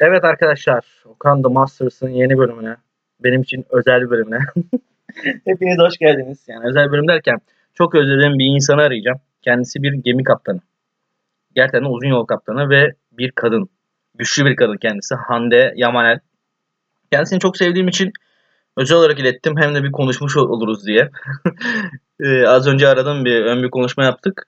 Evet arkadaşlar, Okan The Masters'ın yeni bölümüne, benim için özel bölümüne. Hepiniz hoş geldiniz. Yani özel bölüm derken çok özlediğim bir insanı arayacağım. Kendisi bir gemi kaptanı. Gerçekten uzun yol kaptanı ve bir kadın. Güçlü bir kadın kendisi. Hande Yamanel. Kendisini çok sevdiğim için özel olarak ilettim. Hem de bir konuşmuş ol- oluruz diye. Ee, az önce aradım bir ön bir konuşma yaptık.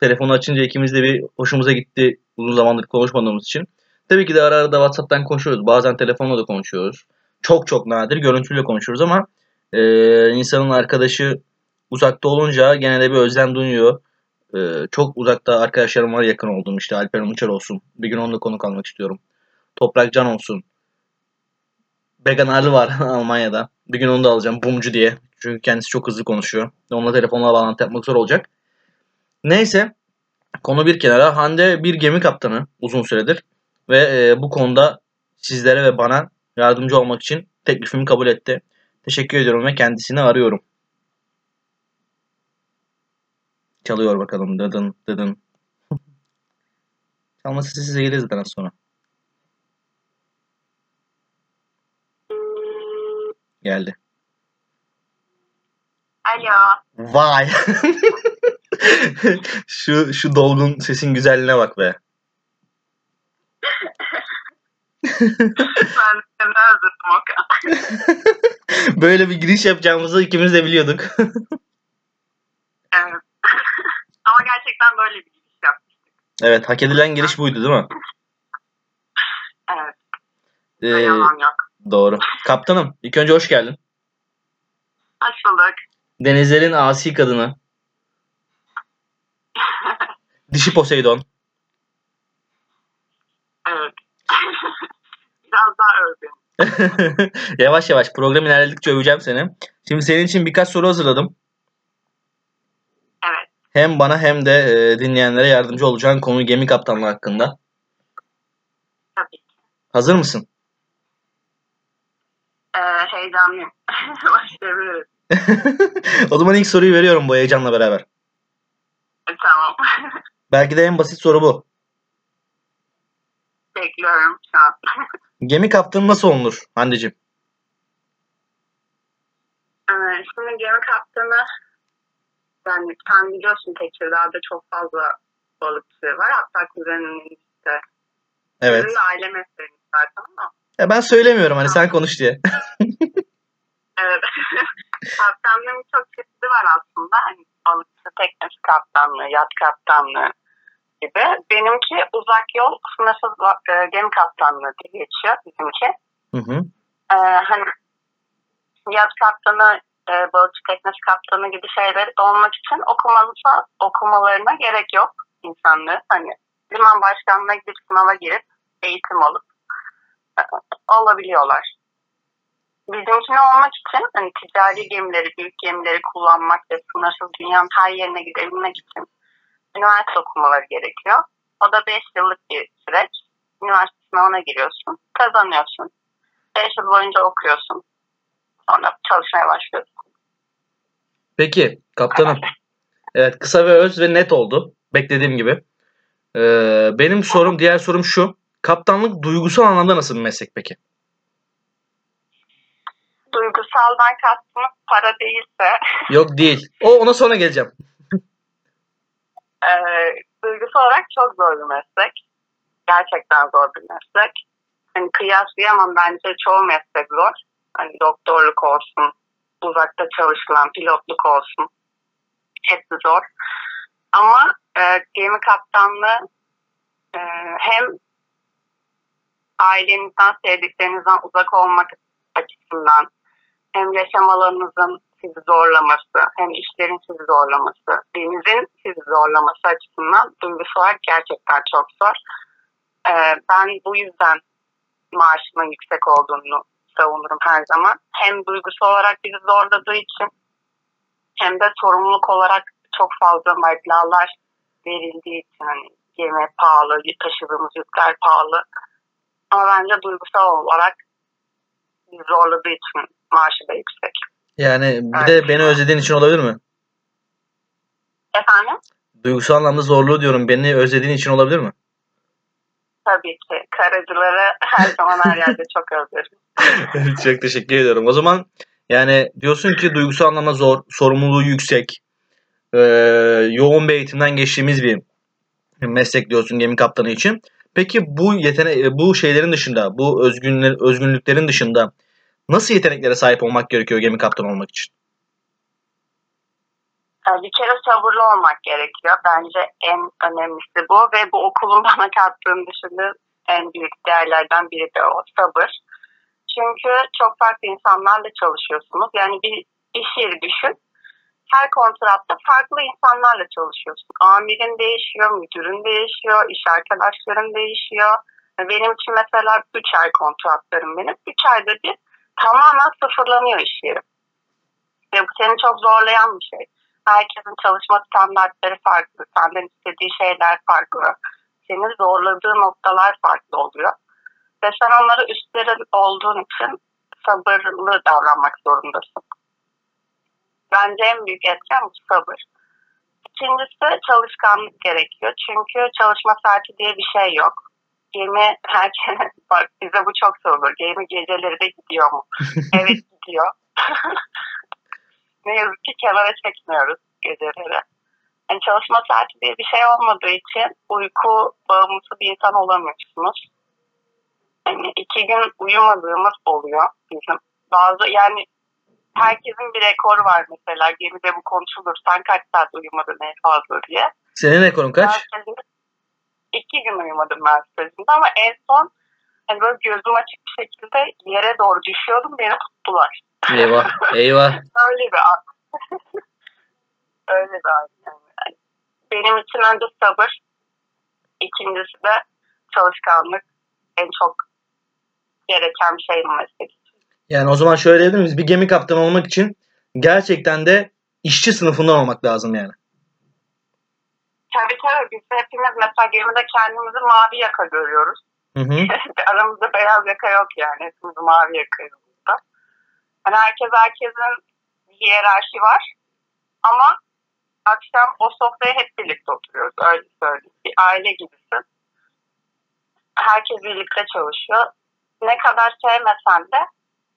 Telefonu açınca ikimiz de bir hoşumuza gitti uzun zamandır konuşmadığımız için. Tabii ki de ara ara da WhatsApp'tan konuşuyoruz. Bazen telefonla da konuşuyoruz. Çok çok nadir görüntüyle konuşuyoruz ama e, insanın arkadaşı uzakta olunca gene de bir özlem duyuyor. E, çok uzakta arkadaşlarım var yakın olduğum işte Alper Uçar olsun. Bir gün onunla konuk almak istiyorum. Toprak Can olsun. Began Ali var Almanya'da. Bir gün onu da alacağım Bumcu diye. Çünkü kendisi çok hızlı konuşuyor. Onunla telefonla bağlantı yapmak zor olacak. Neyse. Konu bir kenara. Hande bir gemi kaptanı uzun süredir. Ve e, bu konuda sizlere ve bana yardımcı olmak için teklifimi kabul etti. Teşekkür ediyorum ve kendisini arıyorum. Çalıyor bakalım dıdın dıdın. Çalması size gelir zaten sonra. Geldi. Alo. Vay. şu şu dolgun sesin güzelliğine bak be. Ben seni özledim Okan. Böyle bir giriş yapacağımızı ikimiz de biliyorduk. Evet. Ama gerçekten böyle bir giriş yapmıştık. evet, hak edilen giriş buydu değil mi? Evet. Ee, yalan yok. doğru. Kaptanım, ilk önce hoş geldin. Hoş bulduk. Denizlerin asi kadını. Dişi Poseidon. Evet. Biraz daha övdüm. yavaş yavaş program ilerledikçe öveceğim seni. Şimdi senin için birkaç soru hazırladım. Evet. Hem bana hem de e, dinleyenlere yardımcı olacağın konu gemi kaptanlığı hakkında. Tabii ki. Hazır mısın? Ee, heyecanlıyım. Başlayabiliriz. o zaman ilk soruyu veriyorum bu heyecanla beraber. E, tamam. Belki de en basit soru bu. Bekliyorum şu an. Gemi kaptanı nasıl olunur Hande'cim? Ee, şimdi gemi kaptanı yani sen biliyorsun Tekirdağ'da çok fazla balıkçı var. Hatta kuzenin işte. Evet. Bizim de aile mesleğimiz zaten ama. Ya ben söylemiyorum hani sen konuş diye. Evet. Kaptanlığın çok çeşidi var aslında. Hani balıkçı teknesi kaptanlığı, yat kaptanlığı gibi. Benimki uzak yol sınırsız e, gemi kaptanlığı diye geçiyor bizimki. Hı hı. Ee, hani yat kaptanı, e, balıkçı teknesi kaptanı gibi şeyler olmak için okumalısa, okumalarına gerek yok insanlığı. Hani liman başkanlığına gidip sınava girip eğitim alıp e, olabiliyorlar. Bizimkine olmak için hani ticari gemileri, büyük gemileri kullanmak ve sınırsız dünyanın her yerine gidebilmek için üniversite okumaları gerekiyor. O da 5 yıllık bir süreç. Üniversite sınavına giriyorsun, kazanıyorsun. 5 yıl boyunca okuyorsun. Sonra çalışmaya başlıyorsun. Peki kaptanım. Evet kısa ve öz ve net oldu. Beklediğim gibi. Ee, benim sorum diğer sorum şu. Kaptanlık duygusal anlamda nasıl bir meslek peki? Duygusaldan kastımız para değilse Yok değil. O ona sonra geleceğim. E, duygusal olarak çok zor bir meslek. Gerçekten zor bir meslek. Hani kıyaslayamam bence çoğu meslek zor. Hani doktorluk olsun, uzakta çalışılan pilotluk olsun. Hepsi zor. Ama e, gemi kaptanlığı e, hem ailenizden, sevdiklerinizden uzak olmak açısından hem yaşam alanınızın sizi zorlaması, hem işlerin sizi zorlaması, denizin sizi zorlaması açısından duygusal olarak gerçekten çok zor. Ee, ben bu yüzden maaşımın yüksek olduğunu savunurum her zaman. Hem duygusal olarak bizi zorladığı için hem de sorumluluk olarak çok fazla meblağlar verildiği için hani gemi pahalı, taşıdığımız yükler pahalı. Ama bence duygusal olarak zorladığı için maaşı da yüksek. Yani bir de beni özlediğin için olabilir mi? Efendim? Duygusal anlamda zorluğu diyorum. Beni özlediğin için olabilir mi? tabii ki. Karacıları her zaman her yerde çok özlerim. Çok teşekkür ediyorum. O zaman yani diyorsun ki duygusal anlamda zor, sorumluluğu yüksek, e, yoğun bir eğitimden geçtiğimiz bir meslek diyorsun gemi kaptanı için. Peki bu yetene bu şeylerin dışında, bu özgünler, özgünlüklerin dışında nasıl yeteneklere sahip olmak gerekiyor gemi kaptanı olmak için? Bir kere sabırlı olmak gerekiyor. Bence en önemlisi bu ve bu okulun bana kattığını düşündüğüm en büyük değerlerden biri de o sabır. Çünkü çok farklı insanlarla çalışıyorsunuz. Yani bir iş yeri düşün. Her kontratta farklı insanlarla çalışıyorsun. Amirin değişiyor, müdürün değişiyor, iş arkadaşların değişiyor. Benim için mesela 3 ay kontratlarım benim. 3 ayda bir tamamen sıfırlanıyor iş yeri. Ve bu seni çok zorlayan bir şey. Herkesin çalışma standartları farklı. Senden istediği şeyler farklı. Seni zorladığı noktalar farklı oluyor. Ve sen onları üstlerin olduğun için sabırlı davranmak zorundasın. Bence en büyük etken bu sabır. İkincisi çalışkanlık gerekiyor. Çünkü çalışma saati diye bir şey yok. Gemi herkes, bak bize bu çok sorulur. Gemi geceleri de gidiyor mu? evet gidiyor. ne yazık ki kenara çekmiyoruz geceleri. Yani çalışma saati diye bir şey olmadığı için uyku bağımlısı bir insan olamıyorsunuz. Yani iki gün uyumadığımız oluyor bizim. Bazı yani herkesin bir rekoru var mesela gemide bu konuşulur. Sen kaç saat uyumadın en fazla diye. Senin rekorun kaç? Stajımda iki gün uyumadım ben stajımda ama en son hani böyle gözüm açık bir şekilde yere doğru düşüyordum beni tuttular. Eyvah, eyvah. Öyle bir an. Öyle bir an yani. Benim için önce sabır, ikincisi de çalışkanlık en çok gereken şey meslek. Yani o zaman şöyle diyebilir miyiz? Bir gemi kaptanı olmak için gerçekten de işçi sınıfından olmak lazım yani. Tabii tabii biz hepimiz mesela gemide kendimizi mavi yaka görüyoruz. Hı hı. Aramızda beyaz yaka yok yani. Hepimiz mavi yakayız burada. Yani herkes herkesin bir hiyerarşi var. Ama akşam o sofraya hep birlikte oturuyoruz. Öyle söyleyeyim. Bir aile gibisin. Herkes birlikte çalışıyor. Ne kadar sevmesen de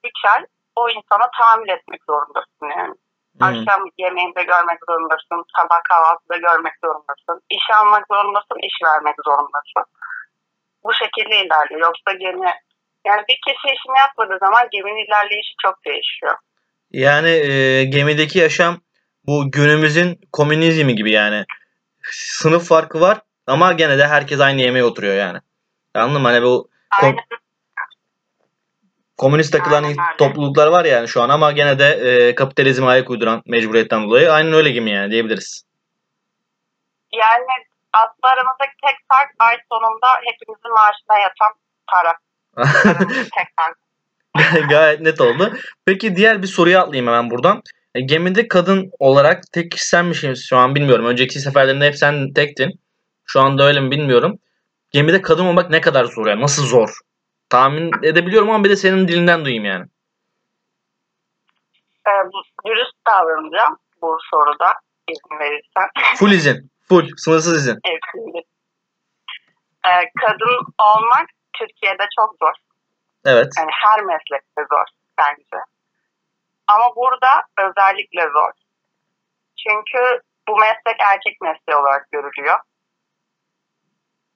üç ay o insana tahammül etmek zorundasın yani. Hı. Akşam yemeğinde görmek zorundasın. Sabah kahvaltıda görmek zorundasın. İş almak zorundasın. iş vermek zorundasın. Bu şekilde ilerliyor. Yoksa gemi yani bir kişi işini yapmadığı zaman geminin ilerleyişi çok değişiyor. Yani e, gemideki yaşam bu günümüzün komünizmi gibi yani. Sınıf farkı var ama gene de herkes aynı yemeğe oturuyor yani. Anladın mı? Hani bu Aynen komünist takılan Aynen öyle. topluluklar var yani şu an ama gene de e, kapitalizme ayak uyduran mecburiyetten dolayı aynen öyle gibi yani diyebiliriz. Yani aslında aramızdaki tek fark ay sonunda hepimizin maaşına yatan para. Tek fark. Gayet net oldu. Peki diğer bir soruya atlayayım hemen buradan. E, gemide kadın olarak tek kişi sen misin şu an bilmiyorum. Önceki seferlerinde hep sen tektin. Şu anda öyle mi bilmiyorum. Gemide kadın olmak ne kadar zor yani? Nasıl zor? Tahmin edebiliyorum ama bir de senin dilinden duyayım yani. Ee, dürüst davranacağım bu soruda izin verirsen. Full izin. Full. Sınırsız izin. Evet. Ee, kadın olmak Türkiye'de çok zor. Evet. Yani her meslekte zor bence. Ama burada özellikle zor. Çünkü bu meslek erkek mesleği olarak görülüyor.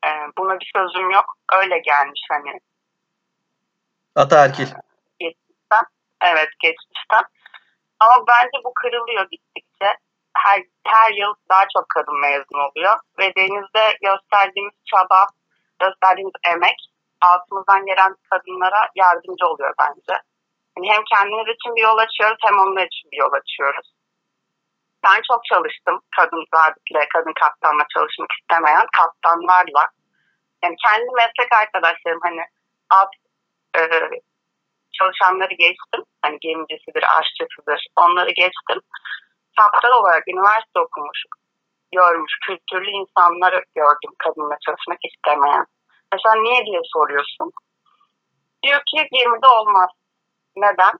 Ee, buna bir sözüm yok. Öyle gelmiş hani Ataerkil. geçmişten. Evet geçmişten. Ama bence bu kırılıyor gittikçe. Her, her yıl daha çok kadın mezun oluyor. Ve denizde gösterdiğimiz çaba, gösterdiğimiz emek altımızdan gelen kadınlara yardımcı oluyor bence. Yani hem kendimiz için bir yol açıyoruz hem onlar için bir yol açıyoruz. Ben çok çalıştım kadın zabitle, kadın kaptanla çalışmak istemeyen kaptanlarla. Yani kendi meslek arkadaşlarım hani alt e, çalışanları geçtim. Hani gemicisidir, aşçısıdır. Onları geçtim. Kaptan olarak üniversite okumuş, görmüş, kültürlü insanları gördüm kadınla çalışmak istemeyen. Mesela niye diye soruyorsun. Diyor ki gemide olmaz. Neden?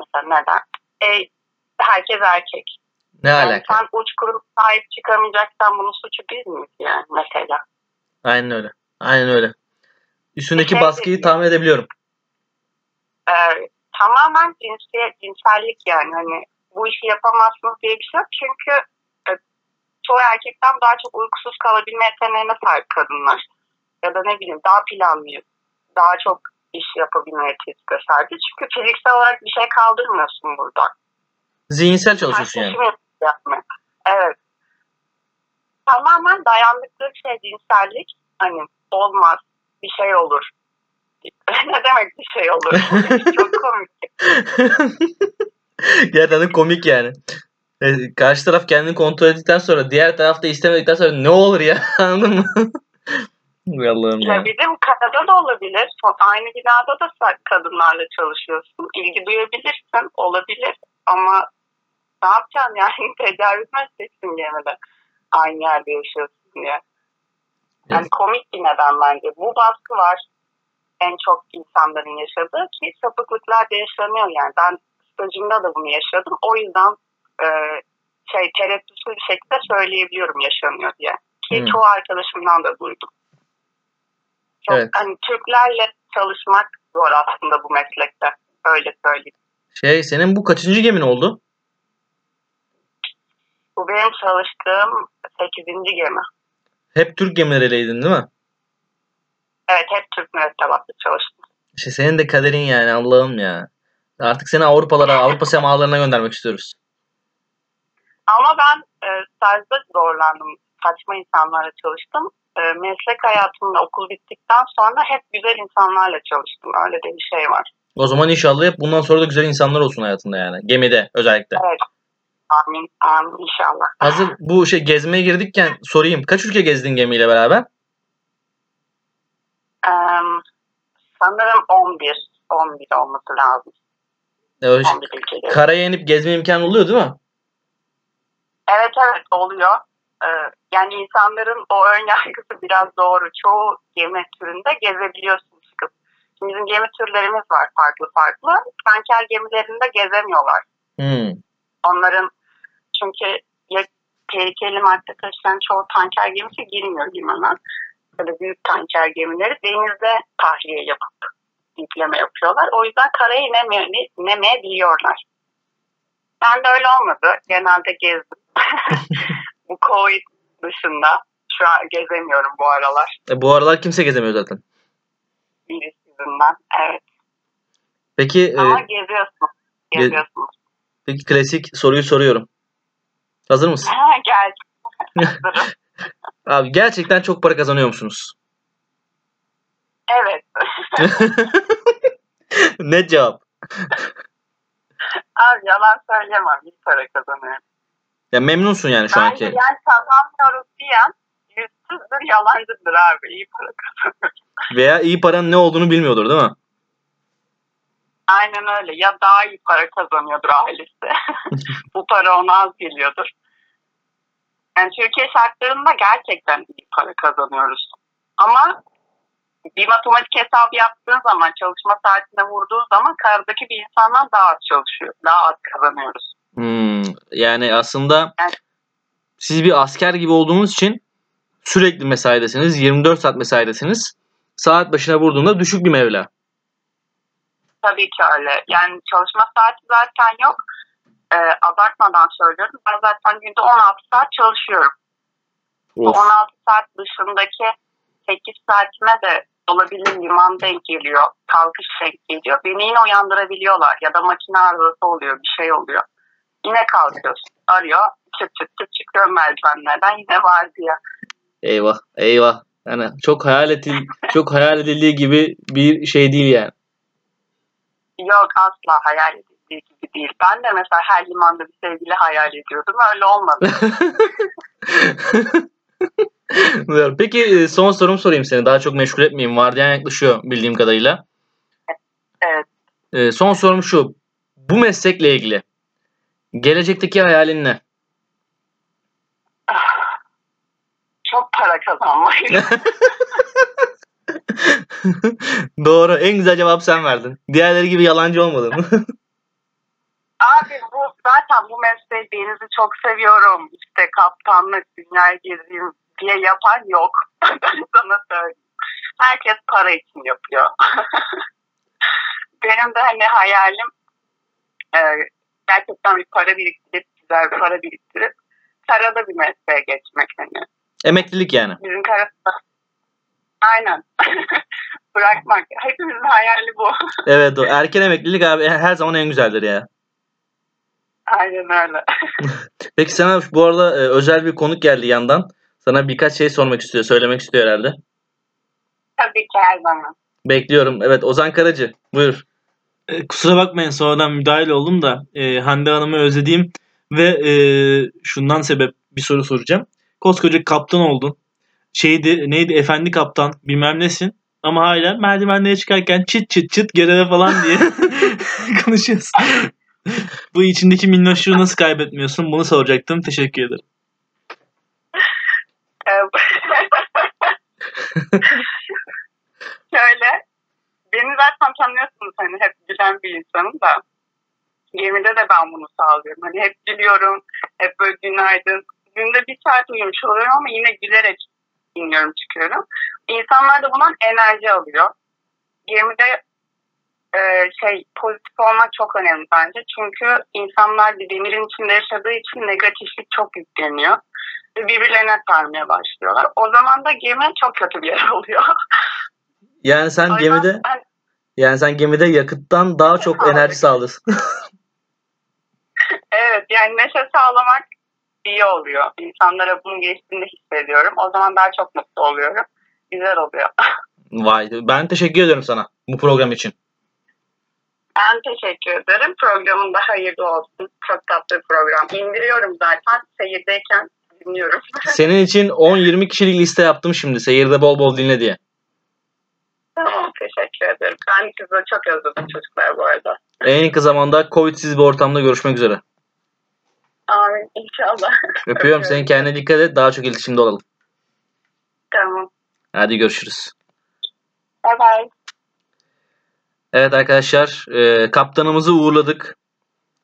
Mesela neden? E, herkes erkek. Ne Yani alaka? sen uç kurum sahip çıkamayacaksan bunun suçu biz miyiz yani mesela? Aynen öyle. Aynen öyle. Üstündeki Şey baskıyı tahmin edebiliyorum. Ee, tamamen cinsiyet, cinsellik yani hani bu işi yapamazsınız diye bir şey yok. Çünkü e, çoğu erkekten daha çok uykusuz kalabilme yeteneğine sahip kadınlar. Ya da ne bileyim daha planlı, daha çok iş yapabilme yeteneğine sahip. Çünkü fiziksel olarak bir şey kaldırmıyorsun burada. Zihinsel çalışıyorsun yani. Taşlaşım yapma. Evet. Tamamen dayandıkları şey cinsellik. Hani olmaz, bir şey olur. Ne demek bir şey olur? Çok komik. Gerçekten de komik yani. E, Karşı taraf kendini kontrol ettikten sonra diğer taraf da istemedikten sonra ne olur ya anladın mı? Allah'ım ya. Ya bizim karada da olabilir. Aynı binada da sen kadınlarla çalışıyorsun. İlgi duyabilirsin. Olabilir. Ama ne yapacaksın yani? Tecavüz edeceksin gene de. Aynı yerde yaşıyorsun diye. Yani Evet. komik bir neden bence. Bu baskı var. En çok insanların yaşadığı ki sapıklıklar da yaşanıyor yani. Ben stajımda da bunu yaşadım. O yüzden e, şey tereddütsüz bir şekilde söyleyebiliyorum yaşanıyor diye. Ki Hmm. çoğu arkadaşımdan da duydum. Çok, Evet. hani Türklerle çalışmak zor aslında bu meslekte. Öyle söyleyeyim. Şey senin bu kaçıncı gemin oldu? Bu benim çalıştığım 8. gemi. Hep Türk gemileriyle değil mi? Evet hep Türk mürettebatlı çalıştım. İşte senin de kaderin yani Allah'ım ya. Artık seni Avrupalara, Avrupa semalarına göndermek istiyoruz. Ama ben e, stajda zorlandım. Saçma insanlarla çalıştım. E, meslek hayatımda okul bittikten sonra hep güzel insanlarla çalıştım. Öyle de bir şey var. O zaman inşallah hep bundan sonra da güzel insanlar olsun hayatında yani. Gemide özellikle. Evet. Amin. Amin inşallah. Hazır bu şey gezmeye girdikken sorayım. Kaç ülke gezdin gemiyle beraber? Sanırım 11. 11 olması lazım. Şey- 11 ülkede. karaya inip gezme imkanı oluyor değil mi? Evet evet oluyor. Ee, yani insanların o ön yargısı biraz doğru. Çoğu gemi türünde gezebiliyorsun çıkıp. Şimdi bizim gemi türlerimiz var farklı farklı. Tanker gemilerinde gezemiyorlar. Hmm. Onların çünkü ya tehlikeli madde taşıyan çoğu tanker gemisi girmiyor limana. Böyle büyük tanker gemileri denizde tahliye yapıp yükleme yapıyorlar. O yüzden karaya inemiyor, inemeyebiliyorlar. Ben de öyle olmadı. Genelde gezdim. bu Covid dışında şu an gezemiyorum bu aralar. E, bu aralar kimse gezemiyor zaten. Virüs yüzünden. Evet. Peki e, Ama geziyorsun. Geziyorsun. peki klasik soruyu soruyorum. Hazır mısın? Gel. Hazırım. Abi gerçekten çok para kazanıyor musunuz? evet. ne cevap? Abi yalan söyleyemem. İyi para kazanıyorum. Ya memnunsun yani şu Bence anki. yani kazanmıyoruz diyen yüzsüzdür, yalancıdır abi. İyi para kazanıyor. Veya iyi paranın ne olduğunu bilmiyordur değil mi? Aynen öyle. Ya daha iyi para kazanıyordur ailesi. Bu para ona az geliyordur. Yani Türkiye şartlarında gerçekten iyi para kazanıyoruz. Ama bir matematik hesabı yaptığın zaman, çalışma saatine vurduğun zaman karadaki bir insandan daha az çalışıyor. Daha az kazanıyoruz. Hmm, yani aslında Evet. siz bir asker gibi olduğunuz için sürekli mesaidesiniz. 24 saat mesaidesiniz. Saat başına vurduğunda düşük bir mevla. Tabii ki öyle. Yani çalışma saati zaten yok. Ee, abartmadan söylüyorum. Ben zaten günde 16 saat çalışıyorum. Bu Of. 16 saat dışındaki 8 saatime de olabilir liman denk geliyor. Kalkış denk geliyor. Beni yine uyandırabiliyorlar. Ya da makine arızası oluyor. Bir şey oluyor. Yine kalkıyorsun. Arıyor. Çıt çıt çıt çıkıyorum merdivenlerden. Yine var diye. Eyvah, eyvah. Yani çok hayal edil çok hayal edildiği gibi bir şey değil yani. Yok asla hayal edildiği gibi değil. Ben de mesela her limanda bir sevgili hayal ediyordum. Öyle olmadı. Peki e, son sorum sorayım seni. Daha çok meşgul etmeyeyim. Vardiyan yaklaşıyor bildiğim kadarıyla. Evet. E, Son sorum şu. Bu meslekle ilgili gelecekteki hayalin ne? Çok para kazanmak. Doğru. En güzel cevap sen verdin. Diğerleri gibi yalancı olmadın. Abi bu zaten bu mesleği denizi çok seviyorum. İşte kaptanlık, dünyayı gezeyim diye yapan yok. ben sana söyleyeyim. Herkes para için yapıyor. Benim de hani hayalim e, gerçekten bir para biriktirip, güzel bir para biriktirip karada bir mesleğe geçmek hani. Emeklilik yani. Bizim karada Aynen. Bırakmak. Hepimizin hayali bu. Evet o erken emeklilik abi her zaman en güzeldir ya. Aynen öyle. Peki sana bu arada e, özel bir konuk geldi yandan. Sana birkaç şey sormak istiyor, söylemek istiyor herhalde. Tabii ki her zaman. Bekliyorum. Evet Ozan Karacı. Buyur. E, kusura bakmayın sonradan müdahil oldum da e, Hande Hanım'ı özlediğim ve e, şundan sebep bir soru soracağım. Koskoca kaptan oldun. Şeydi neydi efendi kaptan bilmem nesin ama hala merdivenlere çıkarken çıt çıt çıt göreve falan diye konuşuyorsun. Bu içindeki minnoşluğu nasıl kaybetmiyorsun? Bunu soracaktım. Teşekkür ederim. Şöyle, beni zaten tanıyorsunuz hani hep gülen bir insanım da. Gemide de ben bunu sağlıyorum. Hani hep gülüyorum, hep böyle günaydın. Günde bir saat uyumuş oluyorum ama yine gülerek iniyorum çıkıyorum. İnsanlar da bundan enerji alıyor. Gemide e, şey pozitif olmak çok önemli bence. Çünkü insanlar bir demirin içinde yaşadığı için negatiflik çok yükleniyor. Ve birbirlerine sarmaya başlıyorlar. O zaman da gemi çok kötü bir yer oluyor. Yani sen O gemide ben- yani sen gemide yakıttan daha çok Sağlık. enerji sağlıyorsun. Evet yani neşe sağlamak iyi oluyor. İnsanlara bunun geçtiğini hissediyorum. O zaman daha çok mutlu oluyorum. Güzel oluyor. Vay ben teşekkür ediyorum sana bu program için. Ben teşekkür ederim. Programın da hayırlı olsun. Çok tatlı bir program. İndiriyorum zaten. Seyirdeyken dinliyorum. Senin için 10-20 kişilik liste yaptım şimdi. Seyirde bol bol dinle diye. tamam teşekkür ederim. Ben sizi çok özledim çocuklar bu arada. En kısa zamanda Covid'siz bir ortamda görüşmek üzere. Amin inşallah. Öpüyorum seni kendine dikkat et. Daha çok iletişimde olalım. tamam. Hadi görüşürüz. Bye bye. Evet arkadaşlar e, kaptanımızı uğurladık.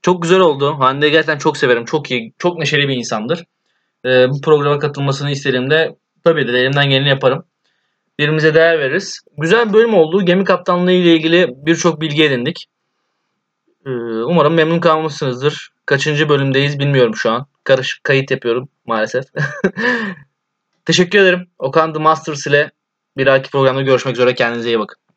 Çok güzel oldu. Hande gerçekten çok severim. Çok iyi, çok neşeli bir insandır. E, bu programa katılmasını istediğimde tabii de elimden geleni yaparım. Birbirimize değer veririz. Güzel bir bölüm oldu. Gemi kaptanlığı ile ilgili birçok bilgi edindik. E, umarım memnun kalmışsınızdır. Kaçıncı bölümdeyiz bilmiyorum şu an. Karışık kayıt yapıyorum maalesef. Teşekkür ederim. Okan The Masters ile bir dahaki programda görüşmek üzere. Kendinize iyi bakın.